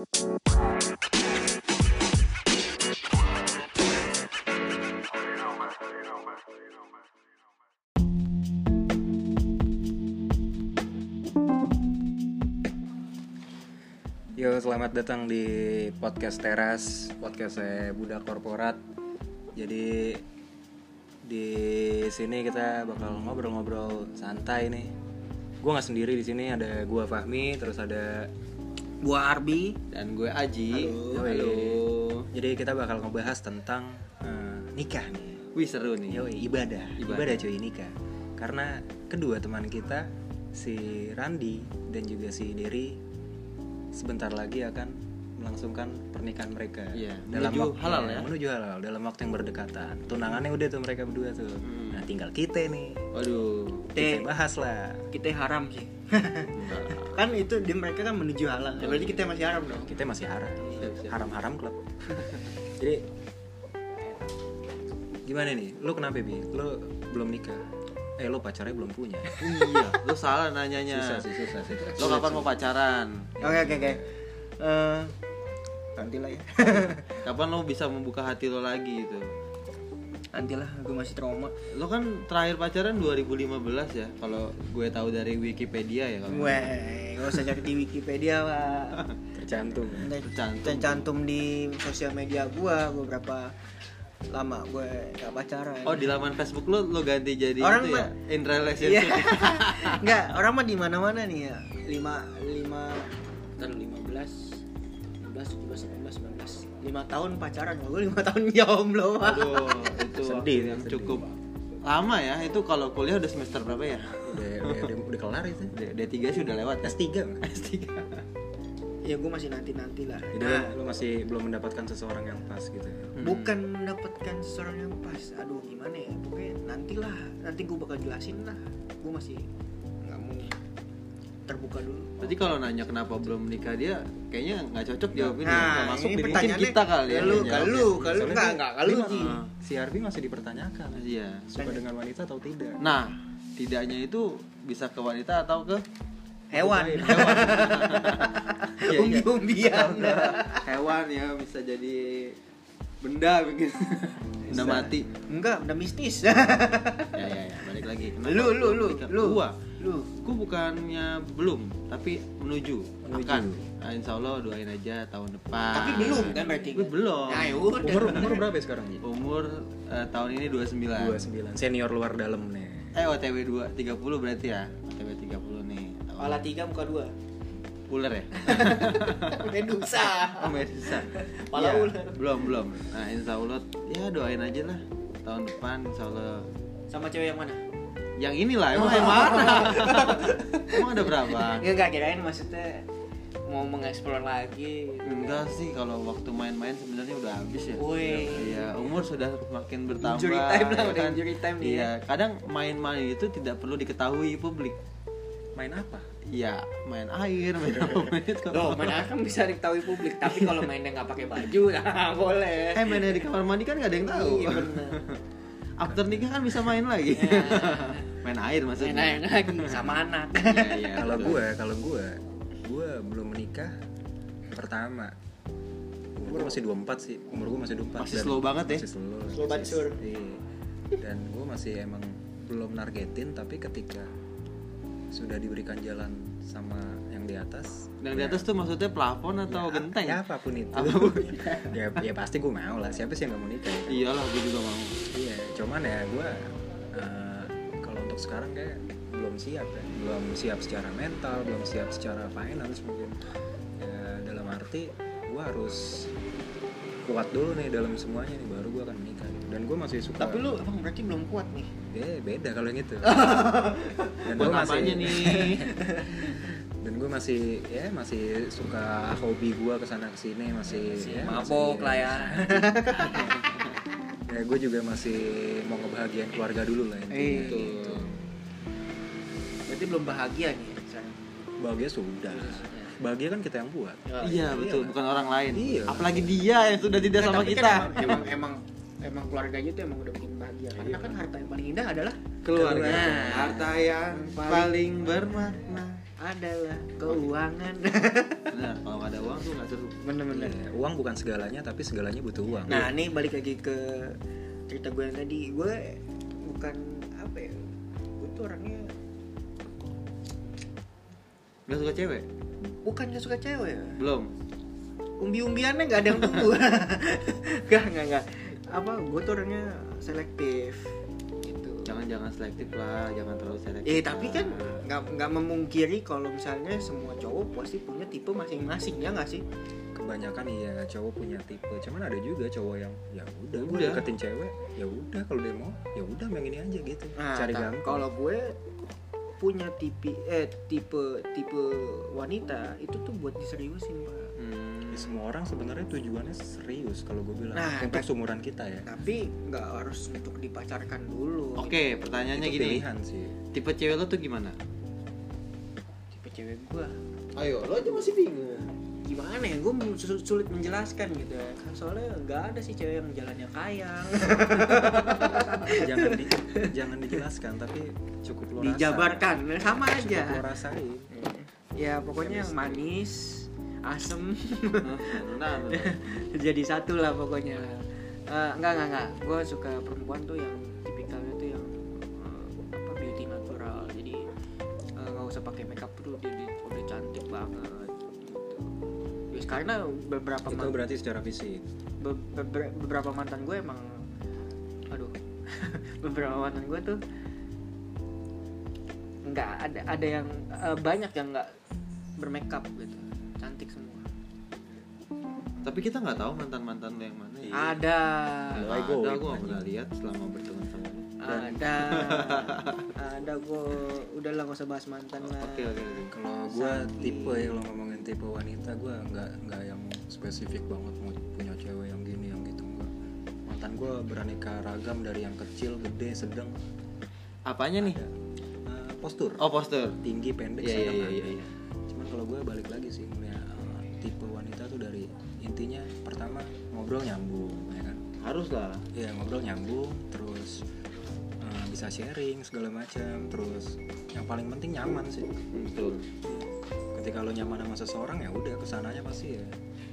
Yo, selamat datang di podcast Teras, podcast saya Budak Korporat. Jadi di sini kita bakal ngobrol-ngobrol santai nih. Gue nggak sendiri di sini ada gua Fahmi, terus ada Gua Arbi. dan gue Aji. Yoi. Jadi kita bakal ngebahas tentang eh, nikah nih. Wih seru nih. Yoi, ibadah. Ibadah. ibadah, cuy nikah. Karena kedua teman kita si Randi dan juga si Dery sebentar lagi akan melangsungkan pernikahan mereka. Iya, dalam menuju waktu- halal iya, ya. Menuju halal dalam waktu yang berdekatan. Tunangannya udah tuh mereka berdua tuh. Hmm. Nah, tinggal kita nih. Waduh. Kita Teh. bahas lah. Kita haram sih. Kan itu di mereka kan menuju halal. Ya, berarti kita masih haram dong. Kita masih haram. Siap. Haram-haram klub. Jadi gimana nih? Lu kenapa, Bi? Lu belum nikah? Eh, lu pacarnya belum punya. iya, lu salah nanyanya. Susah sih, susah sih. Lo kapan mau pacaran? Oke oke oke. Eh, nanti lah ya. Kapan lo bisa membuka hati lo lagi gitu? Nanti lah, gue masih trauma. Lo kan terakhir pacaran 2015 ya, kalau gue tahu dari Wikipedia ya kalau. Weh, gak usah cari di Wikipedia pak. Tercantum. Tercantum. Tercantum di sosial media gua, gua berapa lama gue gak pacaran. Oh di laman Facebook lo lo ganti jadi Orang itu ya? In Iya. relationship. Enggak, orang mah di mana-mana nih ya. 5 5 Ntar 15 16 17 18 19 5 tahun pacaran, gue 5 tahun jomblo. Aduh, Sedih, waktu yang sedih. cukup lama ya. Itu kalau kuliah udah semester berapa ya? Udah, udah, udah, udah kelar itu. D- D3 sih udah lewat ya. S3 nggak? S3. Ya gue masih nanti-nanti lah. Jadi Nah, lu masih belum mendapatkan seseorang yang pas gitu ya. bukan mendapatkan seseorang yang pas. Aduh, gimana ya? Pokoknya nantilah. Nanti gue bakal jelasin lah. Gue masih terbuka dulu. Berarti kalau nanya kenapa belum menikah dia kayaknya nggak cocok jawabin ya. Nah, Nggak masuk ini. Mungkin pertanyaannya kita kali ya. lu, lu. Soalnya Enggak, enggak, ke lu, dia Ji. masih- Si Arbi masih dipertanyakan. Iya. Suka dengan wanita atau tidak? Nah, tidaknya itu bisa ke wanita atau ke Hewan. hewan. Iya, iya. Umbi-umbian. hewan ya bisa jadi benda mungkin. Benda mati. Enggak, udah mistis. Ya ya ya, balik lagi. Kenapa lu, lu, lu, lu. Gua. Lu. Gue bukannya belum, tapi menuju, Menuju. akan. Nah, insya Allah doain aja tahun depan. Tapi belum kan berarti? Gue belum. Nah, ya udah. Umur umur berapa ya sekarang, Ji? Umur eh, tahun ini 29. 29. Senior luar dalam nih. Eh OTW 2 30 berarti ya. OTW 30 nih. Tahun- Kepala tiga muka dua. Ular ya? Medusa. Oh, Medusa. Kepala Iya, ular. Belum, belum. Nah, insya Allah ya doain aja lah tahun depan insya Allah Sama cewek yang mana? Yang inilah emang yang mana emang ada berapa Enggak, enggak kirain maksudnya mau mengeksplor lagi. gitu kan. enggak sih kalau waktu main-main sebenarnya udah habis ya iya umur sudah makin bertambah Injury time lah, ya udah injury time nih iya kadang main-main itu tidak perlu diketahui publik Main apa? Iya, main air, main apa main itu. Loh, mana kan bisa diketahui publik, tapi kalau mainnya nggak pakai baju, nah boleh. Eh mainnya di kamar mandi kan gak ada yang tahu. Iya bener. After nikah kan bisa main lagi. Ya. Main air Main maksudnya. air lagi sama anak. Iya, iya. kalau gue, kalau gue, gue belum menikah pertama. Umur gue masih 24 sih. Umur gue masih 24. Masih dan slow banget ya? Masih slow. Slow but Masih- sure. Iya. Dan gue masih emang belum nargetin tapi ketika sudah diberikan jalan sama yang di atas Yang di atas tuh maksudnya plafon atau ya, genteng? ya apa pun itu Apa pun. ya ya pasti gue mau lah siapa sih yang gak mau nikah ya? Iyalah, gue juga mau. Iya, cuman ya gue untuk sekarang kayak belum siap ya, belum siap secara mental, belum siap secara finance mungkin. Ya, dalam arti gue harus kuat dulu nih dalam semuanya nih, baru gue akan menikah. Dan gue masih suka. Tapi lu emang berarti belum kuat nih. Eh, beda kalau yang itu. Dan gua apanya nih? Dan gue masih ya masih suka hobi gue ke sana ke sini masih ya, Mabok masih- lah ya. ya gue juga masih mau ngebahagiain keluarga dulu lah intinya Iya. gitu. Berarti belum bahagia nih sekarang. bahagia sudah bahagia kan kita yang buat Iya, betul, bukan orang lain. Iya. Apalagi dia yang sudah tidak sama kita. kan emang, emang emang emang keluarganya tuh emang udah bikin bahagia. Karena kan harta yang paling indah adalah Keluarga, Nah. harta yang paling bermakna. adalah keuangan. benar kalau nggak ada uang tuh nggak seru bener-bener Iya, uang bukan segalanya tapi segalanya butuh uang nah ini balik lagi ke cerita gue yang tadi gue bukan apa ya gue tuh orangnya nggak suka cewek? Bukan gak suka cewek. Ya belum. Umbi-umbiannya nggak ada yang tumbuh nggak nggak nggak. Apa gue tuh orangnya selektif gitu. Jangan jangan selektif lah jangan terlalu selektif eh tapi kan lah. nggak nggak memungkiri kalau misalnya semua cowok pasti punya tipe masing-masing ya nggak sih? Kebanyakan iya cowok punya tipe. Cuman ada juga cowok yang ya udah gue Udah. deketin cewek. Ya udah kalau dia mau ya udah yang ini aja gitu. Nah cari gampang kalau gue punya tipe eh tipe tipe wanita itu tuh buat diseriusin pak. Hmm, Ya, semua orang sebenarnya tujuannya serius kalau gue bilang Nah, untuk seumuran kita ya. tapi nggak harus untuk dipacarkan dulu. Oke pertanyaannya itu gini. pilihan sih. Tipe cewek lo tuh gimana? Tipe cewek gue ayo lo aja masih bingung gimana ya gue sul- sulit menjelaskan gitu ya. Soalnya nggak ada sih cewek yang jalannya kayang. Jangan di, jangan dijelaskan tapi cukup lo rasa. dijabarkan sama cukup aja. lo rasain. Ya pokoknya yang manis asem. Nah, nah. jadi satu lah pokoknya. Eh, enggak enggak enggak gue suka perempuan tuh yang tipikalnya tuh yang eh, apa beauty natural. Jadi eh, nggak usah pakai makeup tuh dia, dia udah cantik banget karena beberapa itu man- berarti secara fisik. Be- be- beberapa mantan gue emang aduh beberapa mantan gue tuh nggak ada ada yang eh, banyak yang nggak bermakeup gitu. Cantik semua. Tapi kita nggak tahu mantan mantan lo yang mana ya. Ada. Ada. Go. gue nggak pernah lihat selama berteman lo ada. ada gue udah lah gak usah bahas mantan lah. Oke oke kalau gue tipe ya kalau ngomongin tipe wanita gue nggak nggak yang spesifik banget mau punya cewek yang gini yang gitu enggak mantan gue beraneka ragam dari yang kecil gede sedang. Apanya nih? Ada. Eh, postur. Oh postur. Tinggi pendek iya iya sedang iya ada. iya iya. cuman kalau gue balik lagi sih ngeliat eh, tipe wanita tuh dari intinya pertama ngobrol nyambung ya kan? Harus lah. Iya ngobrol nyambung terus bisa sharing segala macam. Terus yang paling penting nyaman sih. Betul. Ketika lo nyaman sama seseorang ya udah ke sananya pasti ya.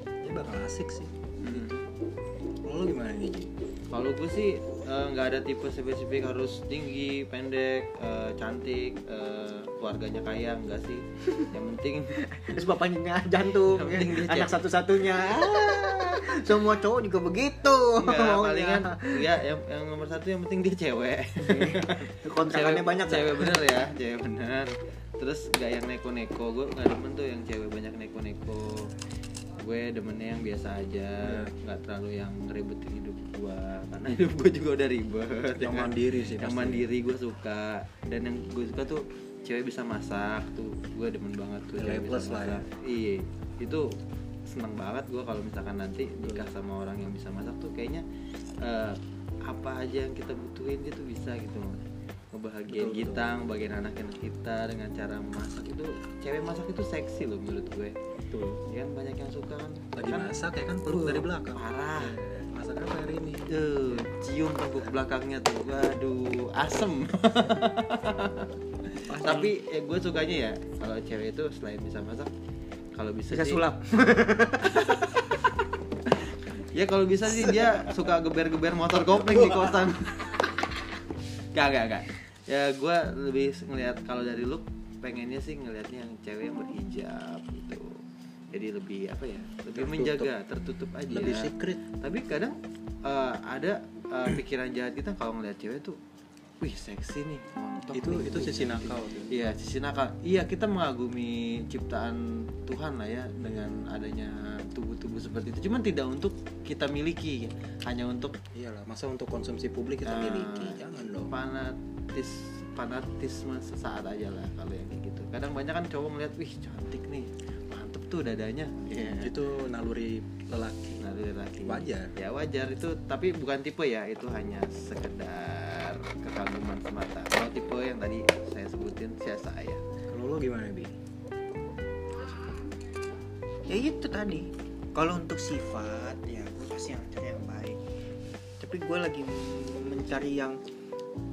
Ya bakal asik sih. Hmm. Lo gimana nih? Kalau gue sih eh, nggak ada tipe spesifik harus tinggi, pendek, eh, cantik, eh, keluarganya kaya enggak sih. Yang penting terus bapaknya jantung Yang penting anak satu-satunya. Ah, semua cowok juga begitu enggak maunya. palingan ya yang, yang nomor satu yang penting dia cewek. kontrakannya Cewek- banyak Cewek kan? bener ya, cewek bener. Terus nggak yang neko-neko, gue nggak demen tuh yang cewek banyak neko-neko. Gue demennya yang biasa aja, nggak terlalu yang ngeribetin hidup gue. Karena hidup gue juga udah ribet. ya Yang kan? mandiri sih yang pasti. mandiri gue suka dan yang gue suka tuh cewek bisa masak tuh gue demen banget tuh cewek bisa ya. masak iya itu seneng banget gue kalau misalkan nanti nikah sama orang yang bisa masak tuh kayaknya eh, apa aja yang kita butuhin dia tuh bisa gitu loh ngebahagiain Betul, kita ngebahagiain anak-anak kita dengan cara masak itu cewek masak itu seksi loh menurut gue. Tuh. ya kan banyak yang suka kan? Lagi kan masak ya kan peluk Uh, dari belakang. parah. Eh, masak apa hari ini? Tuh, cium tengkuk belakangnya tuh, waduh, asem. Tapi ya gue sukanya ya kalau cewek itu selain bisa masak, kalau bisa, bisa sih, sulap Ya kalau bisa sih dia suka geber-geber motor kopling di kosan. gak gak gak. Ya gue lebih ngelihat kalau dari look pengennya sih ngelihatnya yang cewek yang berhijab gitu. Jadi lebih apa ya? Lebih Tertutup. menjaga, tertutup aja. lebih secret tapi kadang eh, ada eh, pikiran jahat kita kalau ngeliat cewek tuh wih seksi nih. Montok itu nih, itu sisi cantik." nakal iya sisi nakal. Iya kita mengagumi ciptaan Tuhan lah ya dengan adanya tubuh-tubuh seperti itu. Cuman tidak untuk kita miliki hanya untuk iyalah masa untuk konsumsi publik kita Ah. miliki? Jangan dong. fanatis fanatisme sesaat aja lah kalau yang kayak gitu. Kadang banyak kan cowok ngeliat wih cantik nih mantep tuh dadanya. Iya. itu naluri lelaki. Nah, dari laki Wajar. ya wajar. Itu tapi bukan tipe ya itu hanya sekedar kekaguman semata. Kalau tipe yang tadi saya sebutin siasa ya kalau lo gimana bi? Ya itu tadi. Kalau untuk sifat ya gue pasti yang cari yang baik. Tapi gue lagi mencari yang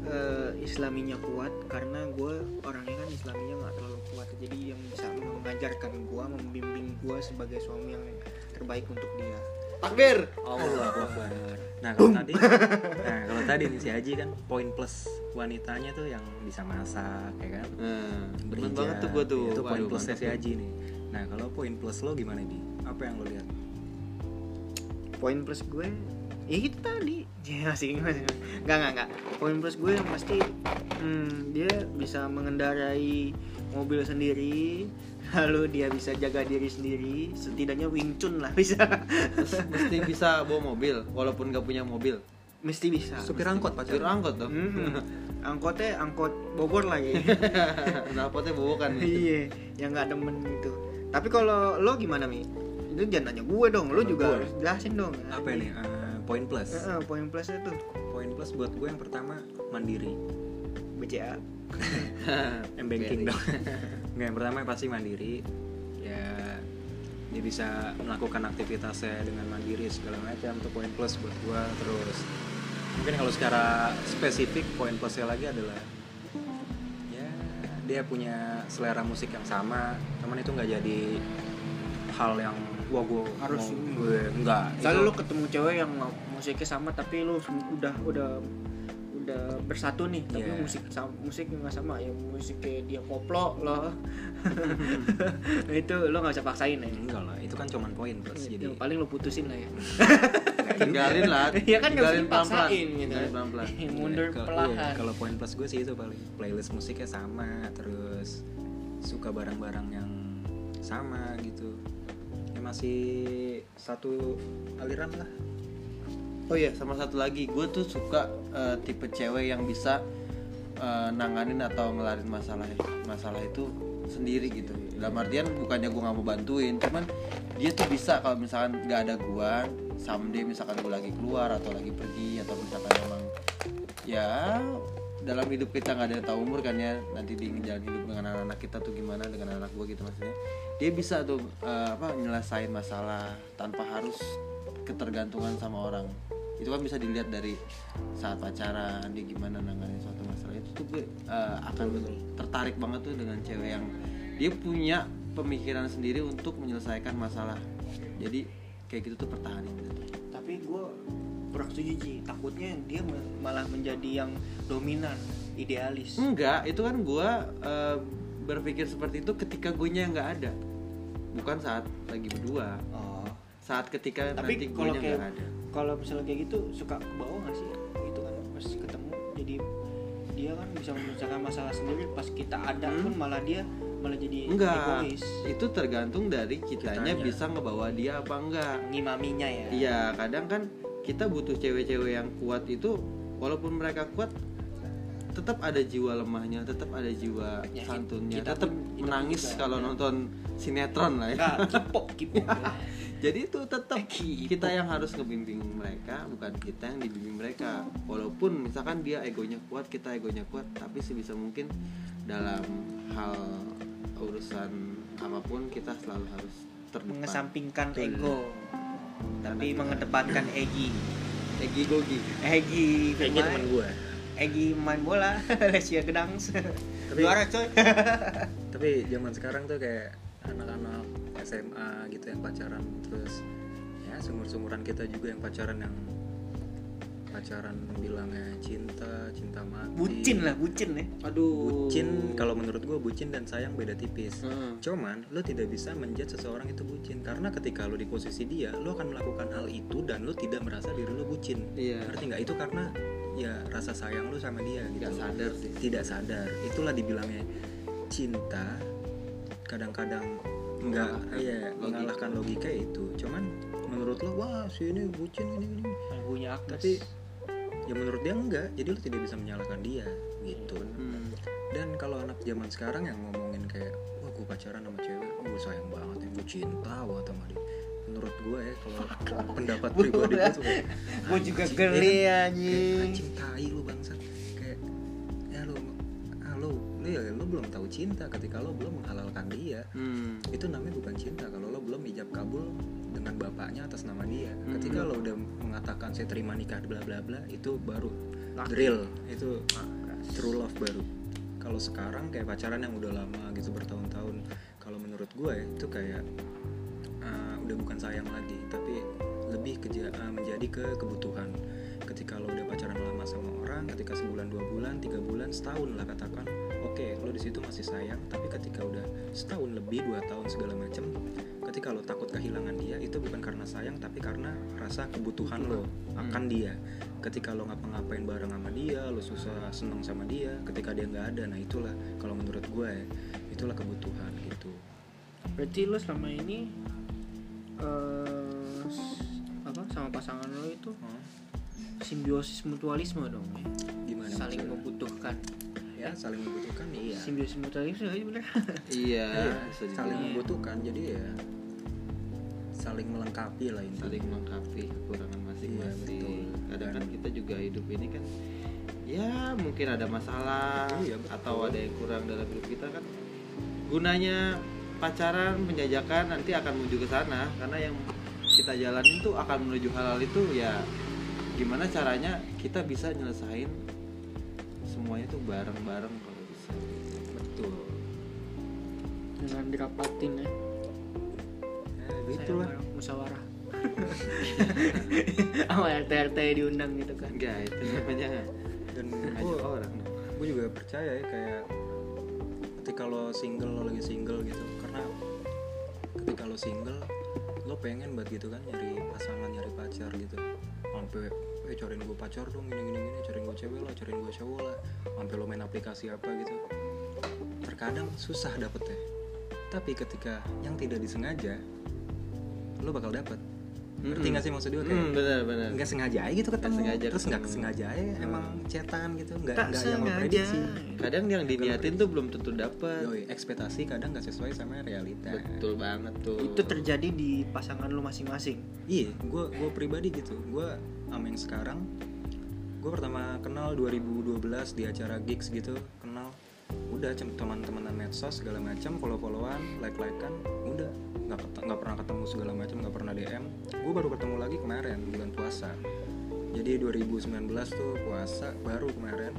eh, islaminya kuat karena gue orangnya kan islaminya nggak terlalu kuat. Jadi yang bisa mengajarkan gua membimbing gua sebagai suami yang terbaik untuk dia. Takbir! Allah Akbar. Nah kalau tadi, nah kalau tadi nih si Haji kan poin plus wanitanya tuh yang bisa masak, ya kan? nah, demen Berhijab. banget tuh gua tuh Itu poin plusnya si. Haji nih. Nah kalau poin plus lo gimana di? Apa yang lo lihat? poin plus gue ya itu tadi ya masih nggak nggak nggak poin plus gue yang pasti hmm, dia bisa mengendarai mobil sendiri lalu dia bisa jaga diri sendiri setidaknya Wing Chun lah bisa mesti bisa bawa mobil walaupun gak punya mobil mesti bisa Supir angkot Supir pacar. angkot tuh Mhm. angkotnya angkot Bogor lagi Knalpotnya bobokan nih iya yang nggak demen gitu tapi kalau lo gimana mi itu jangan nanya gue dong lo juga gue. harus jelasin dong Apa ini? Eh, poin plus. Eh, eh, poin plusnya tuh Poin plus buat gue yang pertama mandiri. BCA M banking dong. Nggak, yang pertama pasti mandiri. Ya dia bisa melakukan aktivitasnya dengan mandiri segala macam itu poin plus buat gua terus mungkin kalau secara spesifik poin plusnya lagi adalah ya dia punya selera musik yang sama cuman itu nggak jadi hal yang wah gua Harus mau- ini. gue enggak Misalnya lu ketemu cewek yang musiknya sama tapi lu udah udah udah bersatu nih tapi Iya. musik sama musik nggak sama ya musiknya dia koplo loh. Itu lo nggak usah paksain ya? Enggak lah itu kan cuman poin plus jadi Yang paling lo putusin lah ya. Tinggalin lah Iya kan nggak bisa dipaksain gitu. Mundur Kalau- perlahan iya, kalau poin plus gue sih itu paling playlist musiknya sama terus suka barang-barang yang sama gitu. Ya masih satu aliran lah Oh iya, sama satu lagi, gue tuh suka eh, tipe cewek yang bisa eh, nanganin atau ngelarin masalah masalah itu sendiri gitu. Dalam artian bukannya gue nggak mau bantuin, cuman dia tuh bisa kalau misalkan nggak ada gue, someday misalkan gue lagi keluar atau lagi pergi atau misalkan emang ya dalam hidup kita nggak ada yang tahu umur kan ya nanti di jalan hidup dengan anak-anak kita tuh gimana dengan anak gue gitu maksudnya. Dia bisa tuh eh, apa nyelesain masalah tanpa harus ketergantungan sama orang itu kan bisa dilihat dari saat pacaran dia gimana nanganin suatu masalah. Itu tuh gue eh, akan tertarik banget tuh dengan cewek yang dia punya pemikiran sendiri untuk menyelesaikan masalah. Jadi kayak gitu tuh pertahanin tapi gue kurang setuju Ji. takutnya dia malah menjadi yang dominan idealis. Enggak itu kan gue eh, berpikir seperti itu ketika gue nya nggak ada. Bukan saat lagi berdua. Oh. saat ketika tapi nanti gue nya nggak ada kalau misalnya kayak gitu suka ke bawah nggak sih itu kan pas ketemu jadi dia kan bisa menyelesaikan masalah sendiri pas kita ada Hmm. pun malah dia malah jadi enggak egois itu tergantung dari kitanya Kitanya. bisa ngebawa dia apa enggak ngimaminya ya Iya, kadang kan kita butuh cewek-cewek yang kuat itu walaupun mereka kuat tetap ada jiwa lemahnya, tetap ada jiwa Ya, santunnya, kita tetap menangis kalau ada. nonton sinetron lah ya. Enggak, kipok kipok Jadi itu tetap Kipok. kita yang harus ngebimbing mereka, bukan kita yang dibimbing mereka. Walaupun misalkan dia egonya kuat, kita egonya kuat, tapi sebisa mungkin dalam hal urusan apa pun kita selalu harus terdepan. mengesampingkan Betul. ego tapi mengedepankan Egi Egi Gogi. Egi pemain- teman gue Egi main bola Lesia Gedang Tapi- juara coy tapi zaman sekarang tuh kayak anak-anak SMA gitu yang pacaran. Terus ya sumur-sumuran kita juga yang pacaran yang pacaran bilangnya cinta cinta mati. Bucin lah bucin ya. Aduh. bucin kalau menurut gue bucin dan sayang beda tipis. Hmm. cuman lo tidak bisa menjudge seseorang itu bucin. Karena ketika lo di posisi dia lo akan melakukan hal itu dan lo tidak merasa diri lo bucin. Iya. ngerti nggak? Itu karena ya rasa sayang lo sama dia gitu. Nggak sadar sih. tidak sadar. Itulah dibilangnya cinta kadang-kadang nggak iya mengalahkan logika itu cuman menurut lo wah si ini bucin ini ini punya aktes tapi ya menurut dia enggak jadi lo tidak bisa menyalahkan dia gitu Hmm. dan kalau anak zaman sekarang yang ngomongin kayak wah gue pacaran sama cewek oh, gue sayang banget ya gue cinta banget sama dia menurut gue ya kalau pendapat pribadi gue tuh gue juga geli ya kan? anjing anjing tai lu bangsat cinta ketika lo belum menghalalkan dia. Hmm. itu namanya bukan cinta. Kalau lo belum ijab kabul dengan bapaknya atas nama dia. Hmm. ketika lo udah mengatakan saya terima nikah bla bla bla itu baru Laki. drill itu true love baru. Kalau sekarang kayak pacaran yang udah lama gitu bertahun-tahun kalau menurut gue ya, itu kayak uh, udah bukan sayang lagi. Tapi lebih ke uh, menjadi ke kebutuhan. Ketika lo udah pacaran lama sama orang ketika sebulan dua bulan tiga bulan setahun lah katakan oke lo di situ masih sayang tapi ketika udah setahun lebih dua tahun segala macem ketika lo takut kehilangan dia itu bukan karena sayang tapi karena rasa kebutuhan lo akan dia. Ketika lo ngapa-ngapain bareng sama dia lo susah seneng sama dia ketika dia nggak ada nah itulah kalau menurut gue ya itulah kebutuhan gitu. Berarti lo selama ini eh, apa sama pasangan lo itu Hmm? simbiosis mutualisme dong ya? Gimana saling maksudnya? membutuhkan ya saling membutuhkan iya. Simbiosis mutualisme aja bener. Iya Iya, saling membutuhkan jadi ya saling melengkapi lah intinya. Saling melengkapi kekurangan masing-masing. Iya, kadang kan kita juga hidup ini kan ya mungkin ada masalah Iya, betul. atau ada yang kurang dalam hidup kita kan gunanya pacaran penjajakan nanti akan menuju ke sana. Karena yang kita jalanin tuh akan menuju halal itu ya gimana caranya kita bisa nyelesain semuanya tuh bareng-bareng kalau bisa. Betul. Dengan dirapatin ya. Eh, gitu lah. musyawarah. Sama RT RT diundang gitu kan. Enggak itu namanya dan ngajak orang. gue juga percaya ya kayak ketika lo single lo lagi single gitu. Karena ketika lo single lo pengen banget gitu kan nyari pasangan nyari pacar gitu. Sampai eh cariin gue pacar dong gini gini gini cariin gue cewek lah cariin gue cowok lah. Sampai lo main aplikasi apa gitu. Terkadang susah dapetnya. Tapi ketika yang tidak disengaja lo bakal dapet. Ngerti Mm-mm. gak sih maksud gue kayak Hmm, benar benar. nggak sengaja aja gitu ketemu. sengaja terus nggak sengaja aja Hmm. emang cetan gitu nggak tak nggak yang memprediksi kadang yang diniatin tuh belum tentu dapet. Yoi, ekspektasi kadang nggak sesuai sama realita. Betul banget tuh. Itu terjadi di pasangan lo masing-masing? Iya gue gue pribadi gitu. Gue sama yang sekarang. Gue pertama kenal 2012 di acara gigs gitu kenal. Udah cem- teman-temanan medsos segala macam follow-followan like-likean udah. Nggak nggak pernah ketemu segala macam nggak pernah dm gue baru ketemu lagi kemarin bulan puasa. Jadi 2019 tuh puasa baru kemarin.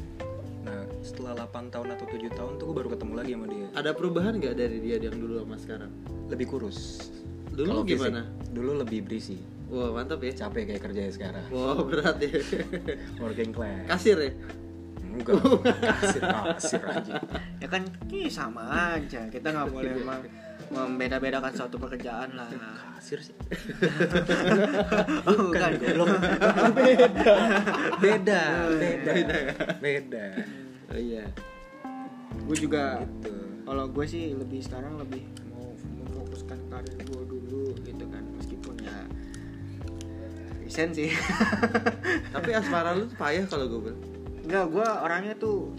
Nah setelah 8 tahun atau 7 tahun tuh gue baru ketemu lagi sama dia. Ada perubahan nggak dari dia yang dulu sama sekarang? Lebih kurus. Dulu fisik, gimana? dulu lebih berisi wah mantap ya. Capek kayak kerja sekarang. Wah berat ya. Working class. Kasir ya? Enggak. Kasir kasir aja ya kan ini sama aja. Kita nggak boleh mem- membeda-bedakan suatu pekerjaan lah. Kasir sih. Oh, bukan goblok. beda. Beda. Beda. Beda. Oh iya. Gue juga gitu. kalau gue sih lebih sekarang lebih mau memfokuskan karir gue dulu gitu kan. ya resign sih. Tapi asmara lu tuh payah kalau gue bilang Enggak, gue orangnya tuh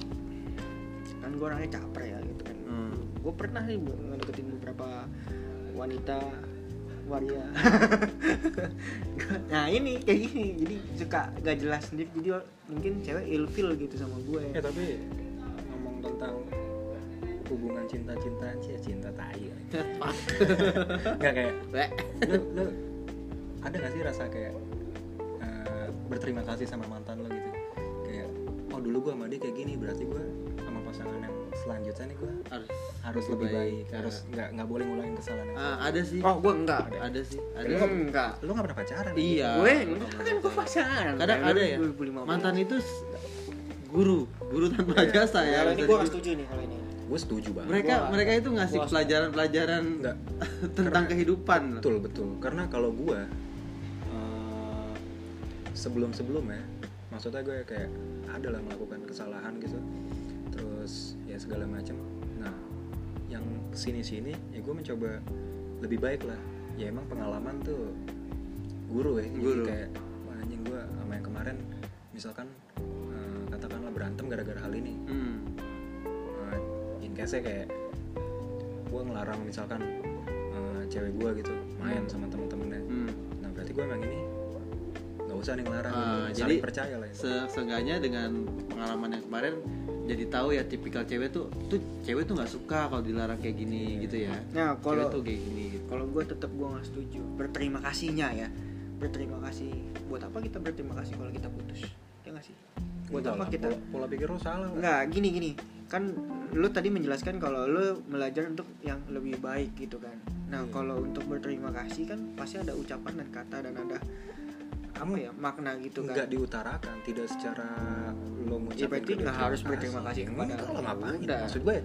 kan gue orangnya caper ya gitu kan. Hmm. gue pernah nih bu- ngedeketin beberapa wanita waria. Nah ini kayak gini jadi suka gak jelas sendiri jadi mungkin cewek ilfil gitu sama gue ya. Tapi ngomong tentang hubungan cinta-cintaan sih ya cinta tai. Nggak kayak lu, lu ada gak sih rasa kayak berterima kasih sama mantan lo gitu. Kayak oh dulu gue sama dia kayak gini berarti gue sama pasangan yang selanjutnya nih gue harus harus lebih baik harus nggak nggak boleh ngulangin kesalahan yang Ah, ada sih. Oh gue enggak. Ada. Sih. Ada Lu sih. enggak lu nggak pernah pacaran iya. Gue enggak kan gue pacaran. kadang ada ya. 2015. mantan itu guru. Guru tanpa Iya. jasa ya. Kalau ini bisa gue dibilang. gak setuju nih kalau ini. Gue setuju banget. Mereka Gua- mereka itu ngasih pelajaran-pelajaran Enggak. tentang Karena- kehidupan. Betul betul. Karena kalau gue sebelum sebelumnya maksudnya gue kayak ada lah melakukan kesalahan gitu terus ya segala macam nah yang ke sini sini ya gue mencoba lebih baik lah ya emang pengalaman tuh guru ya Jadi Guru. kayak wah anjing gue sama yang kemarin misalkan eh, katakanlah berantem gara-gara hal ini hmm. uh, in case kayak gue ngelarang misalkan uh, cewek gue gitu main Hmm. sama temen-temennya Hmm. nah berarti gue emang ini nggak usah nih ngelarang gitu. jadi percaya lah ya. se- seenggaknya dengan pengalaman yang kemarin jadi tahu ya tipikal cewek tuh tuh cewek tuh nggak suka kalau dilarang kayak gini gitu ya. Nah cewek kalau tuh kayak gini gitu. kalau gue tetap gue nggak setuju. Berterima kasihnya ya. Berterima kasih. Buat apa kita berterima kasih kalau kita putus? Ya nggak sih? Buat apa kita? pola, pola pikir lo salah. Lah. nggak gini gini. Kan lu tadi menjelaskan kalau lu belajar untuk yang lebih baik gitu kan. Nah Iya. kalau untuk berterima kasih kan pasti ada ucapan dan kata dan ada apa ya makna gitu kan. Nggak diutarakan tidak secara lo ngucapin Ya, berarti nggak harus berterima kasih kepada Enggak lah, ngapain maksud gue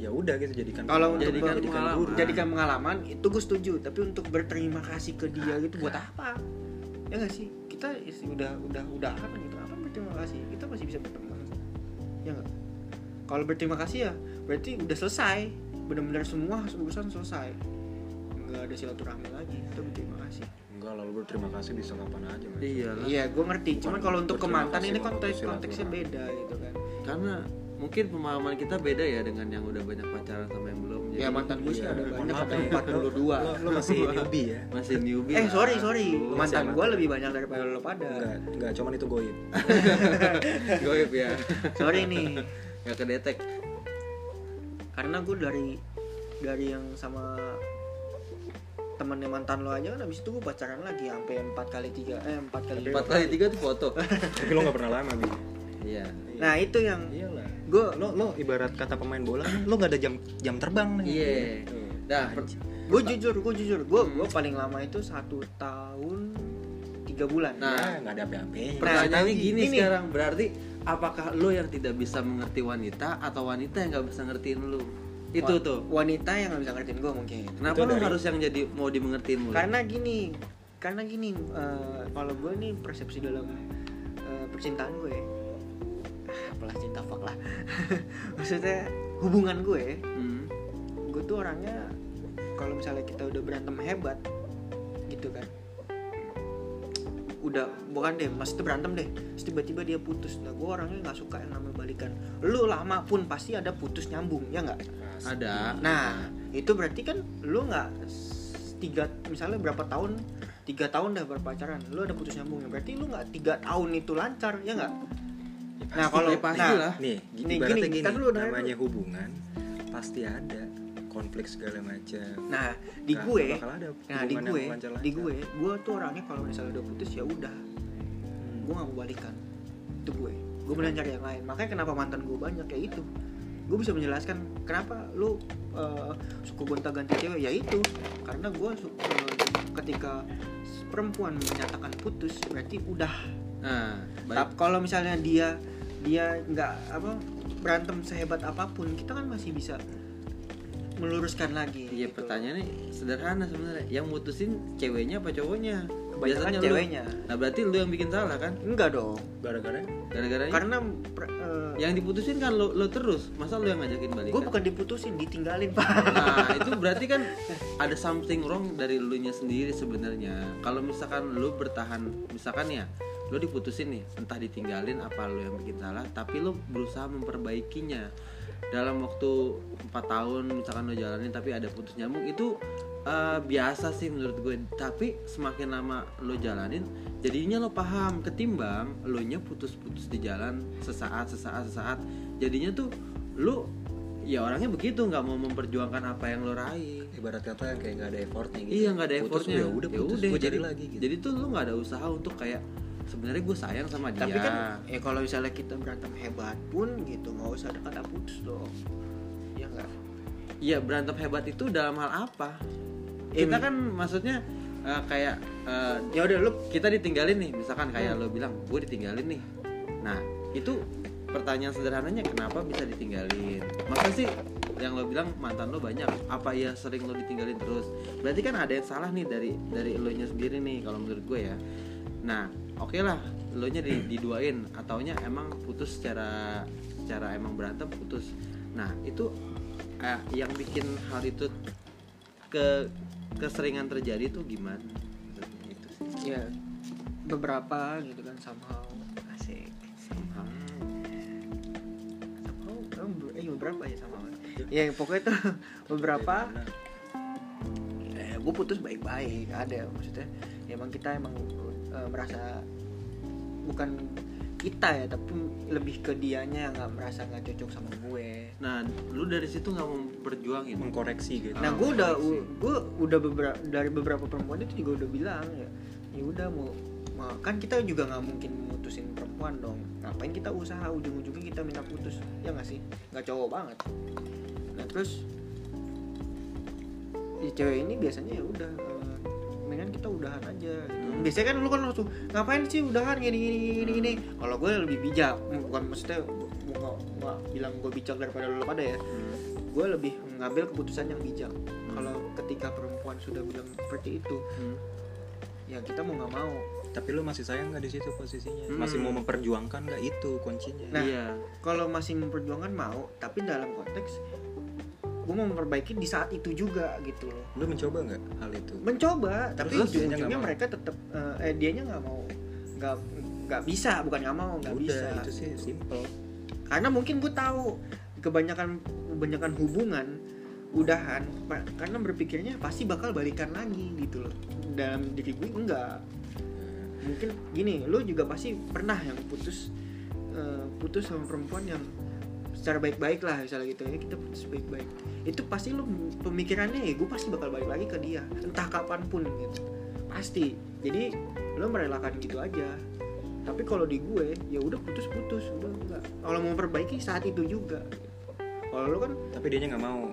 ya udah gitu jadikan kalau untuk Jadikan ber- pengalaman. guru jadikan pengalaman itu gue setuju. Tapi untuk berterima kasih ke dia gitu buat apa? Ya nggak sih? Kita is- udah udah udah apa gitu apa berterima kasih? Kita masih bisa berteman ya nggak? Kalau berterima kasih ya berarti udah selesai. Benar-benar semua urusan selesai. Nggak ada silaturahmi lagi kita berterima kasih enggak lalu berterima kasih bisa kapan aja iya lah iya gue ngerti. Cuman kalau untuk ke mantan ini konteks konteksnya beda gitu kan. Karena mungkin pemahaman kita beda ya dengan yang udah banyak pacaran sama yang belum. Ya mantan gue sih Iya, ada banyak. Ada empat puluh dua. Lo, masih newbie ya? Masih newbie eh sorry sorry. Lu mantan gue lebih banyak daripada lo pada. Enggak enggak cuman itu goib. Goib ya. Sorry nih. Nggak kedetek. Karena gue dari dari yang sama temennya mantan lo aja kan abis itu gue pacaran lagi sampai empat kali tiga eh empat kali empat kali tiga tuh foto. Tapi lo nggak pernah lama bi iya. Nah itu yang iyalah. gue lo lo ibarat kata pemain bola lo nggak ada jam jam terbang nih. Iya. Nah per- gue jujur gue jujur gue gue paling lama itu satu tahun tiga bulan. Nah, Ya, nggak ada apa-apa. Pertanyaannya Nah, gini ini. sekarang berarti apakah lo yang tidak bisa mengerti wanita atau wanita yang nggak bisa ngertiin lo itu Wa- tuh. wanita yang gak bisa ngertiin gue mungkin. Kenapa Itu dari- harus yang jadi mau dimengertiin mulu karena gini karena gini eh, kalau gue nih persepsi dalam eh, percintaan gue ah, apalah cinta fuck lah. Maksudnya hubungan gue Hmm. gue tuh orangnya kalau misalnya kita udah berantem hebat gitu kan. Udah bukan deh mas itu berantem deh. Terus tiba-tiba dia putus. Nah gue orangnya nggak suka yang namanya balikan. Lu lama pun pasti ada putus nyambung ya nggak ada. Nah itu berarti kan lu nggak tiga misalnya berapa tahun? Tiga tahun dah berpacaran lu ada putus nyambungnya berarti lu nggak tiga tahun itu lancar ya nggak? Nah kalau ya pasti nah, lah. nih Nih, ibaratnya gini, gini, kan lu dengerin namanya hubungan pasti ada konflik segala macam. Nah di Nggak- gue nggak ada nah di gue di gue gue tuh orangnya kalau misalnya udah putus ya udah. Hmm. gue gak mau balikan. Itu gue. Gue beneran cari yang lain. Makanya kenapa mantan gue banyak ya itu gue bisa menjelaskan kenapa lu uh, suka gonta ganti cewek ya itu karena gue uh, ketika perempuan menyatakan putus berarti udah nah Tapi kalau misalnya dia dia nggak apa berantem sehebat apa pun kita kan masih bisa meluruskan lagi Iya gitu. pertanyaannya sederhana sebenarnya. Yang mutusin ceweknya apa cowoknya? Kebanyakan lu. ceweknya. Nah berarti lu yang bikin salah kan? enggak dong gara-gara Gara-gara karena uh, yang diputusin kan lu, lu terus. Masa lu yang ngajakin balikan? gue bukan diputusin ditinggalin pak Nah itu berarti kan ada something wrong dari lu nya sendiri sebenarnya. Kalau misalkan lu bertahan, misalkan ya lu diputusin nih, entah ditinggalin apa lu yang bikin salah, tapi lu berusaha memperbaikinya dalam waktu 4 tahun misalkan lu jalanin tapi ada putus nyambung itu eh, biasa sih menurut gue. Tapi semakin lama lo jalanin jadinya lo paham. Ketimbang lo nya putus-putus di jalan sesaat sesaat sesaat jadinya tuh lu ya orangnya begitu nggak mau memperjuangkan apa yang lo raih. Ibarat kata yang kayak nggak ada effortnya gitu. Iya nggak ada Putus, effortnya. ya udah putus gue jadi lagi gitu. jadi tuh lu nggak ada usaha untuk kayak sebenarnya gue sayang sama dia. Tapi kan ya kalau misalnya kita berantem hebat pun gitu nggak usah ada kata putus dong. Ya enggak Iya berantem hebat itu dalam hal apa? Ya, Kita mi- kan maksudnya eh, kayak eh, ya udah lu kita ditinggalin nih, misalkan kayak Hmm. lo bilang gue ditinggalin nih. Nah itu pertanyaan sederhananya kenapa bisa ditinggalin? Masa sih yang lo bilang mantan lo banyak? Apa iya sering lo ditinggalin terus? Berarti kan ada yang salah nih dari dari lo nya sendiri nih kalau menurut gue ya. Nah oke lah lo nya di, diduain ataunya emang putus secara secara emang berantem putus. Nah itu eh, yang bikin hal itu ke keseringan terjadi tuh gimana? Maksudnya itu sih. ya beberapa gitu kan somehow asik Somehow. somehow be- eh beberapa ya somehow ya pokoknya tuh beberapa eh, gue putus baik-baik ada maksudnya ya emang kita emang eh, merasa bukan kita ya tapi lebih ke dianya yang nggak merasa nggak cocok sama gue. Nah, lu dari situ nggak mau berjuangin? mengkoreksi gitu. Nah gue udah gue udah beberapa dari beberapa perempuan itu juga udah bilang ya ya udah mau kan kita juga nggak mungkin mutusin perempuan dong. Ngapain kita usaha? Ujung-ujungnya kita minta putus. Ya nggak sih? Nggak cowok banget. Nah terus ya cewek ini biasanya ya udah mendingan kita udahan aja gitu. biasanya kan lu kan langsung ngapain sih udahan? Gini gini gini gini. Kalau gue lebih bijak bukan maksudnya gue nggak nggak bilang gue bijak daripada lu pada ya. Gue lebih mengambil keputusan yang bijak. Kalau ketika perempuan sudah bilang seperti itu Hmm. ya kita mau nggak mau. Tapi lu masih sayang nggak di situ posisinya? Hmm. masih mau memperjuangkan nggak itu kuncinya? Nah, iya. kalau masih memperjuangkan mau tapi dalam konteks gue mau memperbaiki di saat itu juga gitu loh. Lu mencoba nggak hal itu? Mencoba tapi ujung-ujungnya mereka tetap eh, eh dianya nggak mau nggak nggak bisa bukan nggak mau nggak bisa. itu sih simple. Karena mungkin gue tahu kebanyakan kebanyakan hubungan udahan karena berpikirnya pasti bakal balikan lagi gitu loh. Dalam diri gue enggak. Mungkin gini lu juga pasti pernah yang putus eh, putus sama perempuan yang secara baik-baik lah misalnya gitu. Ya kita putus baik-baik. Itu pasti lu pemikirannya ya gue pasti bakal balik lagi ke dia. Entah kapan pun gitu. Pasti. Jadi lu merelakan gitu aja. Tapi kalau di gue ya udah putus-putus. Udah enggak. Kalau mau perbaiki saat itu juga. Kalau lu kan tapi dia nggak mau.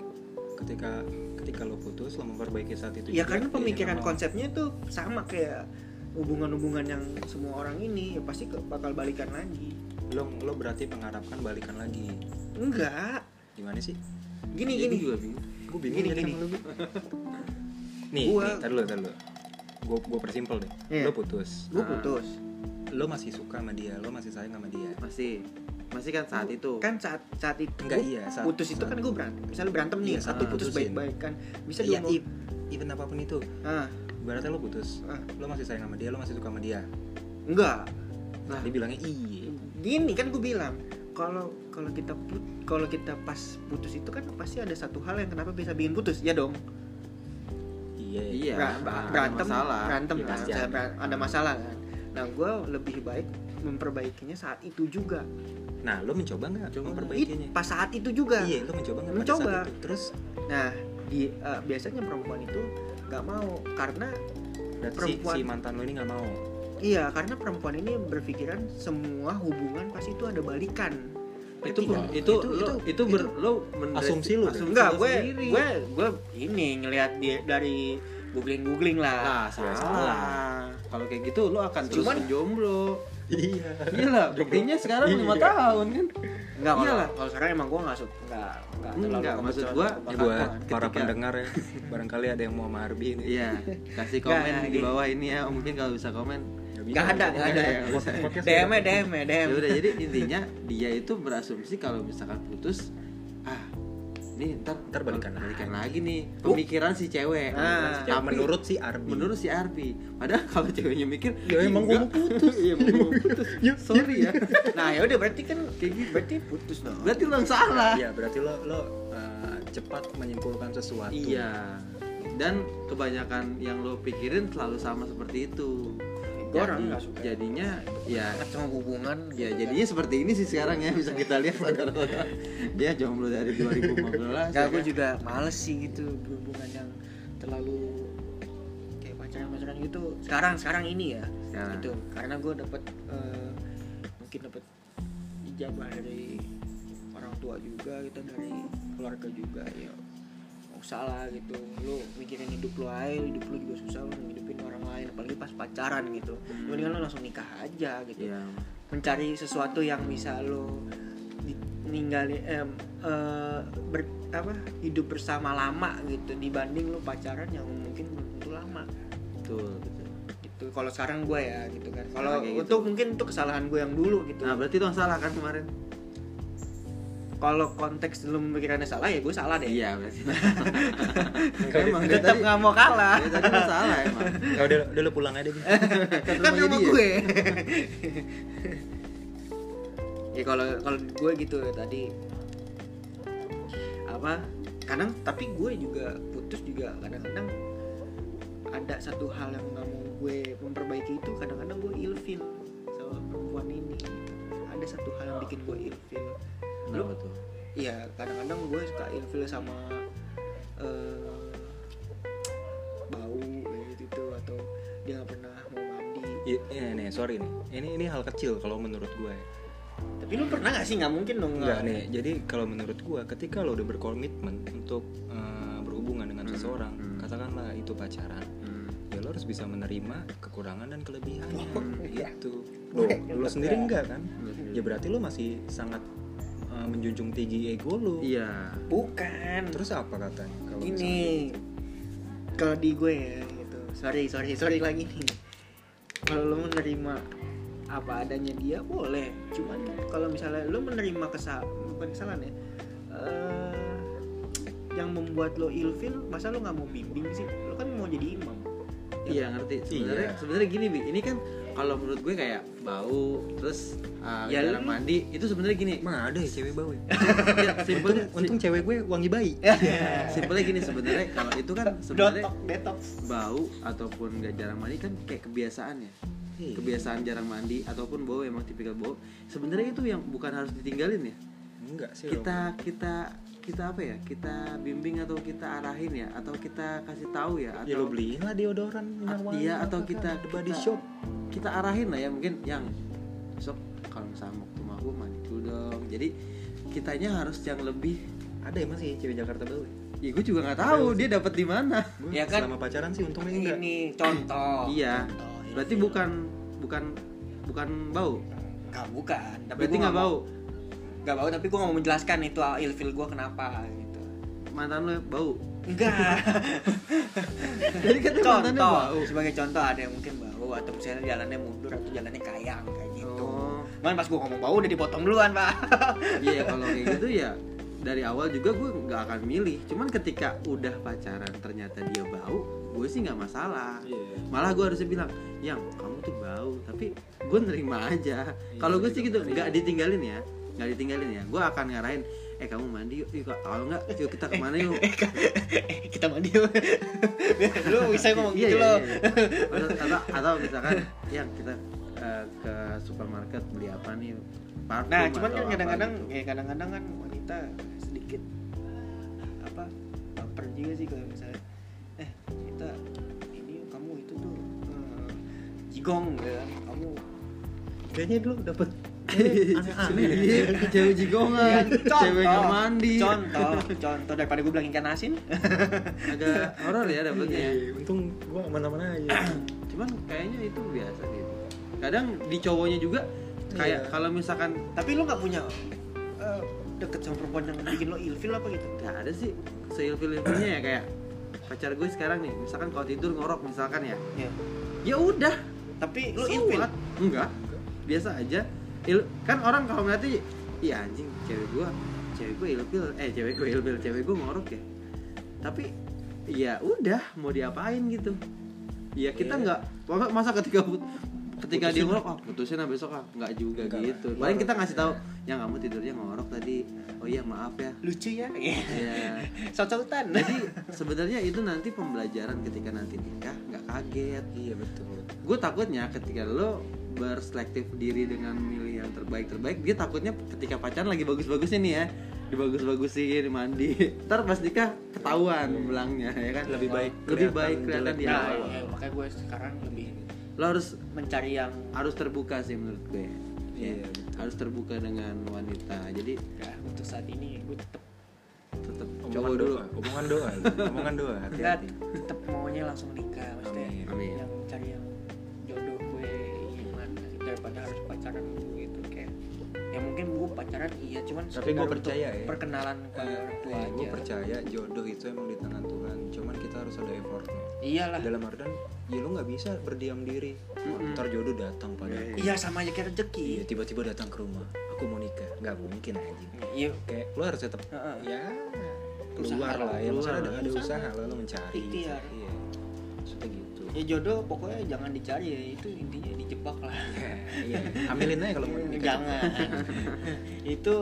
Ketika ketika lo putus lo memperbaiki saat itu ya juga, karena dianya pemikiran konsepnya tuh sama kayak hubungan-hubungan yang semua orang ini ya pasti ke- bakal balikan lagi. Lo lo berarti mengharapkan balikan lagi enggak. Gimana sih? Gini gini. juga bingung. Gue bingung Gini, gini. lu. Nih Gua- nih tar dulu tar dulu. Gue gue persimpel deh. Iya. lo putus. Gue Ah. putus lo masih suka sama dia lo masih sayang sama dia. Masih. Masih kan saat itu. Kan saat saat itu. Enggak, iya, saat- putus itu saat- kan gue berantem. Misalnya berantem nih Iya, satu saat putus putusin. baik-baik kan. Bisa Iya, i- even apa pun itu. Ah. Berarti lo putus Ah. lo masih sayang sama dia lo masih suka sama dia. Enggak. Nah. Dia bilangnya iya. Gini kan gue bilang kalau kalau kita put kalau kita pas putus itu kan pasti ada satu hal yang kenapa bisa bikin putus ya dong? Iya iya. Ada berantem masalah. berantem Ya, kan? pasti ada. ada masalah kan? Nah gue lebih baik memperbaikinya saat itu juga. Nah lo mencoba nggak Coba. memperbaikinya? Pas saat itu juga. Iya lo mencoba nggak Mencoba. saat itu? Terus? Nah di eh, biasanya perempuan itu nggak mau karena berarti si, Perempuan. si mantan lo ini nggak mau iya karena perempuan ini berpikiran semua hubungan pasti itu ada balikan itu Ngerti nggak? itu itu Itu- lo itu- itu ber lo mendres- asumsi lu dong. enggak gue sendiri. gue gue ini ngelihat dia dari googling googling lah Nah, Ya, salah. Kalau kayak gitu lo akan terus Cuman- jomblo. iya Iya lah, buktinya sekarang Iya. lima tahun kan. enggak Iyalah. kalau sekarang emang gue nggak suka nggak nggak terlalu Enggak, kebetulan maksud kebakaran. buat para pendengar ya barangkali ada yang mau sama Arbi ini Iya, kasih komen Nggak, di bawah ini ya. Mungkin kalau bisa komen. Bisa, nggak ada nggak ada ya, DM udah- DM DM Ya udah, jadi intinya dia itu berasumsi kalau misalkan putus, ah, nih ntar Ntar balikan balikan lagi. lagi nih. Pemikiran si cewek. Nah, Ya, Tapi- menurut si Arbi menurut si Arpi padahal kalau ceweknya mikir Ya, "Ih, emang enggak." mau putus. iya emang mau putus sorry ya nah ya udah berarti kan kayak gitu berarti putus dong berarti lo yang salah Iya, berarti lo lo uh, cepat menyimpulkan sesuatu. iya dan kebanyakan yang lo pikirin selalu sama seperti itu gue orang nggak suka jadinya ya sama hubungan ya jadinya seperti ini sih sekarang ya bisa kita lihat saudara-saudara dia jomblo dari 2015 Gak, ya gue kan? juga males sih gitu berhubungan yang terlalu kayak pacaran-pacaran gitu. Sekarang sekarang ini ya, Sekarang. gitu. Karena gue dapet eh, mungkin dapet ijabah dari orang tua juga gitu, dari keluarga juga ya. Gak usah lah gitu. Lu mikirin hidup lu aja, hidup lu juga susah lu ngidupin orang lain, apalagi pas pacaran gitu. Hmm. Mendingan lu langsung nikah aja gitu Iya. mencari sesuatu yang bisa lo di- ninggalin eh, eh, ber- apa hidup bersama lama gitu dibanding lo pacaran yang mungkin belum tentu lama betul betul gitu kalau sekarang gue ya gitu kan kalau gitu. untuk mungkin untuk kesalahan gue yang dulu gitu nah berarti lo yang salah kan kemarin kalau konteks lu memikirkannya salah ya gue salah deh. Iya berarti. Emang tetap tadi nggak mau kalah. dia tadi lo salah emang. Enggak, udah udah lo pulang aja deh. kan kan sama gue ya kalau kalau gue gitu tadi. Apa? Kadang tapi gue juga putus juga. Kadang-kadang ada satu hal yang nggak mau gue memperbaiki itu kadang-kadang gue ilfil sama perempuan ini. Ada satu hal yang bikin gue ilfil Kenapa tuh Iya, kadang-kadang gue suka ilfil sama eh, bau kayak gitu atau dia nggak pernah mau mandi Iya, iya, nih sorry nih. Ini ini hal kecil kalau menurut gue. tapi lu pernah gak sih nggak mungkin dong Enggak nih. Jadi kalau menurut gue, ketika lo udah berkomitmen untuk eh, berhubungan dengan seseorang, hmm. katakanlah itu pacaran, ya lo harus bisa menerima kekurangan dan kelebihannya. Gitu. Lo, lo sendiri enggak kan? Ya berarti lo masih sangat eh, menjunjung tinggi ego lo. iya. Bukan. Terus apa katanya? Kalau ini kalau di gue ya gitu. Sorry sorry sorry lagi nih. Kalau lo menerima apa adanya dia boleh. Cuman kalau misalnya lo menerima kesal bukan kesalahan ya eh, yang membuat lo ilfil masa lo nggak mau bimbing sih? Lo kan mau jadi imam. Iya ngerti. Sebenarnya Iya. sebenarnya gini bi. Ini kan kalau menurut gue kayak bau terus uh, Ya, jarang lu- mandi. itu sebenarnya gini. Mana ada ya cewek bau ya? Ya, simpelnya untung, untung cewek gue wangi bayi. simpelnya gini sebenarnya kalau itu kan sebenarnya detox. detox bau ataupun gak jarang mandi kan kayak kebiasaan ya. Iya. kebiasaan jarang mandi ataupun bau emang tipikal bau. Sebenarnya itu yang bukan harus ditinggalin ya? Enggak sih. kita kita kita apa ya? Kita bimbing atau kita arahin ya? Atau kita kasih tahu ya? Ya atau lo beliin lah deodoran minyak wangi iya atau apa kita kan, The body kita- shop kita arahin lah ya mungkin yang besok kalau misalnya mau ke rumah gue mandi dulu dong. Jadi kitanya harus yang lebih ada ya masih cewek Jakarta bau ya? ya gue juga nggak tahu dia dapat di mana. Ya kan? selama pacaran sih untungnya enggak. Ini contoh. Iya. Contoh, berarti ilfil. bukan bukan bukan bau? Nggak, bukan. Tapi berarti nggak bau? nggak bau tapi gue nggak mau menjelaskan itu ilfil gue kenapa gitu. Mantan lo bau enggak. Jadi mantannya contoh bau sebagai contoh ada yang mungkin bau atau misalnya jalannya mundur atau jalannya kayang kayak gitu. Oh. Cuman pas gue ngomong bau udah dipotong duluan pak. Iya kalau kayak gitu ya dari awal juga gue nggak akan milih. Cuman ketika udah pacaran ternyata dia bau gue sih nggak masalah. Iya. malah gue harusnya bilang yang kamu tuh bau tapi gue nerima aja. Kalau gue sih gitu nggak ditinggalin ya nggak ditinggalin ya. Gue akan ngarahin eh kamu mandi yuk, yuk kalau nggak yuk kita ke mana yuk Eh, kita mandi yuk. lu bisa ngomong Iya, gitu iya, loh iya. atau, atau, atau misalkan yang kita eh, ke supermarket beli apa nih parfum nah cuman kan kadang-kadang gitu. ya kadang-kadang kan wanita sedikit apa baper juga sih kalau misalnya eh kita ini kamu itu tuh eh, jigong ya kan kamu kayaknya dulu dapet Iya, cewek jigongan, cewek nggak mandi. contoh contoh daripada gue bilang ikan asin Agak horor ya dapetnya. ya. Iya, untung gue aman-aman aja Cuman kayaknya itu biasa gitu. Kadang di cowoknya juga kayak Iya. kalau misalkan tapi lu nggak punya eh, deket sama perempuan yang bikin lo ilfil apa gitu nggak ada sih seilfil-ilfilnya ya kayak pacar gue sekarang nih, misalkan kalau tidur ngorok misalkan ya, ya ya udah. tapi lu So ilfil? Enggak, biasa aja. Il- kan orang kalau ngeliatnya, iya anjing, cewek gue, cewek gue ilfil, eh cewek gue ilfil, cewek gue ngorok ya. Tapi ya udah mau diapain gitu. Ya kita Iya. nggak masa- masa ketika ketika dia Putusin. ngorok, ah putusin ah besok ah nggak juga Enggak gitu. lah. Paling kita ngasih tahu, ya kamu tidurnya ngorok tadi. Oh iya maaf ya. lucu ya Ya. sautan Jadi sebenarnya itu nanti pembelajaran ketika nanti nikah nggak kaget iya betul gue takutnya ketika lo berselektif diri dengan milih yang terbaik terbaik dia takutnya ketika pacaran lagi bagus-bagusnya nih ya dibagus-bagusin mandi. Ntar pas nikah ketahuan belangnya ya kan? Lebih baik lebih baik kelihatan jelek. di awal ya, makanya gue sekarang lebih lo harus mencari yang harus terbuka sih menurut gue. Iya, Ya, betul. harus terbuka dengan wanita. Jadi ya, untuk saat ini gue tetap tetap cowok dulu. omongan doa omongan doa hati-hati. Tetap maunya langsung nikah maksudnya. Amin. Amin. yang daripada harus pacaran dulu gitu kayak ya mungkin gue pacaran iya cuman Tapi gue untuk percaya ya. perkenalan ke orang tua gue aja. percaya jodoh itu emang di tangan Tuhan cuman kita harus ada effortnya. Iyalah. Dalam artian ya lu nggak bisa berdiam diri. Ntar jodoh datang padaku iya sama aja kayak rezeki. Iya tiba-tiba datang ke rumah aku mau nikah. Nggak mungkin anjing. Iya. Kayak lu harus tetap Heeh. ya keluar lah, lah ya maksudnya ada, Usaha. usaha lu mencari. Ikhtiar. Iya ya jodoh pokoknya jangan dicari ya itu intinya dijebak lah iya ambilin aja kalau mau nikah jangan itu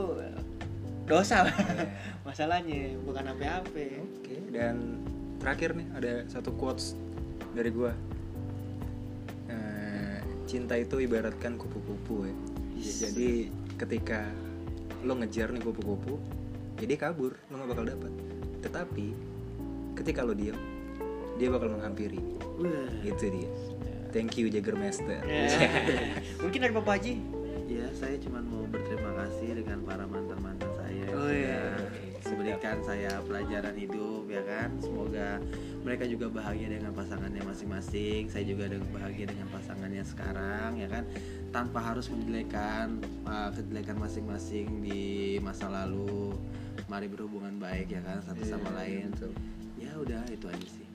dosa Iya. masalahnya bukan apa-apa Oke, dan terakhir nih ada satu quotes dari gua. Eh, cinta itu ibaratkan kupu-kupu ya. Jadi ketika lo ngejar nih kupu-kupu, jadi kabur, lo nggak bakal dapat. Tetapi ketika lo diam, dia bakal menghampiri. Wah. Itu dia. thank you Jagermaster Ya. Mungkin dari Bapak Haji. Ya, saya cuma mau berterima kasih dengan para mantan-mantan saya yang Oh, iya. sudah memberikan saya pelajaran hidup ya kan. Semoga mereka juga bahagia dengan pasangannya masing-masing. Saya juga dengan bahagia dengan pasangannya sekarang ya kan. Tanpa harus menjelekkan uh, kejelekan masing-masing di masa lalu. Mari berhubungan baik ya kan satu sama Iya, lain. betul. Ya udah itu aja sih.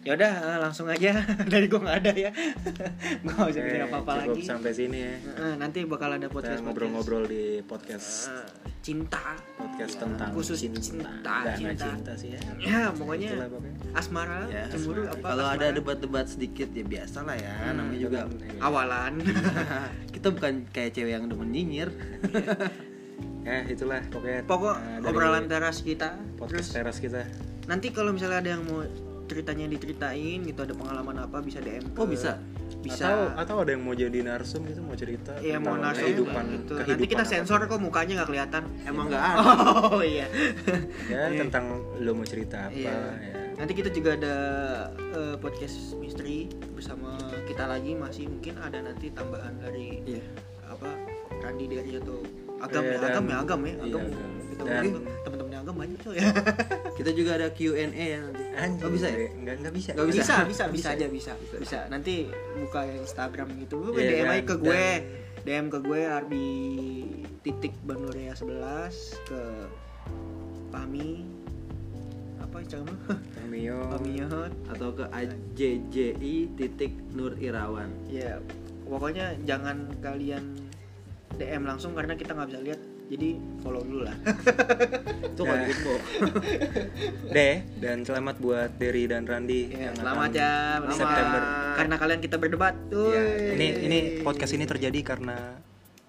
Ya udah eh, langsung aja dari gua nggak ada ya. gua nggak bisa bikin Oke, apa-apa cukup lagi. sampai sini ya Eh, nanti bakal ada kita podcast ngobrol-ngobrol di podcast Eh, cinta. podcast Ya, tentang khusus cinta, cinta, cinta. cinta sih ya Ya pokoknya asmara, Ya, cemburu apa? kalau ada asmara. debat-debat sedikit ya biasa lah ya Hmm, namanya juga awalan. kita bukan kayak cewek yang demen nyinyir ya itulah pokoknya Pokok eh, dari obrolan teras kita. podcast Terus teras kita nanti kalau misalnya ada yang mau ceritanya diceritain gitu ada pengalaman apa bisa DM ke- Oh, bisa? bisa atau atau ada yang mau jadi narsum gitu mau cerita Iya mau tentang narsum kehidupan gitu. kehidupan Nanti kita apa. sensor kok mukanya nggak kelihatan. emang nggak ada Oh iya. ya Iya. tentang lo mau cerita apa Iya. ya Nanti kita juga ada eh, podcast misteri bersama kita lagi masih mungkin ada nanti tambahan dari Iya. apa Randi dari atau agam Iya, ya agam ya agam ya iya, agam agam. kita Dan- ngomong teman-temannya agam banyak ya kita juga ada Q&A ya nanti. Anjir, oh bisa ya? Nggak nggak bisa. Nggak bisa? Bisa. bisa bisa, Bisa. aja bisa. Bisa. Nanti buka Instagram gitu. Lu Iya, DM aja ke gue. Dan- DM ke gue Arbi titik Banuria 11 ke Pami apa Instagram lu? Mio Pami Yot atau ke AJJI titik Nur Irawan. Ya pokoknya jangan kalian DM langsung karena kita nggak bisa lihat jadi follow dulu lah. Itu kalau Nah. info. Deh dan selamat buat Derry dan Randi Ya, yang selamat ya September. September. Karena kalian kita berdebat tuh. Ya, ini ini podcast ini terjadi karena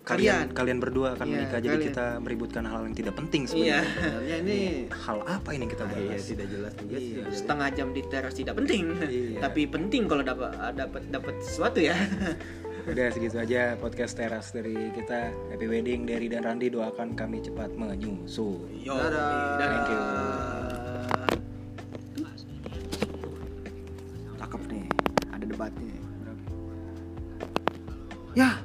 kalian Kalian. kalian berdua akan Iya, menikah. Jadi kalian. kita meributkan hal yang tidak penting iya sebenarnya. sebenarnya ini hal apa ini kita iya bahas? tidak jelas juga Iya, setengah jam di teras tidak penting. Iya. tapi penting kalau dapat dapat dapat sesuatu ya udah segitu aja podcast teras dari kita. Happy wedding Derry dan Randi. Doakan kami cepat menyusul Yo, Dadah. Thank you. Cakep nih, ada debatnya. Ya,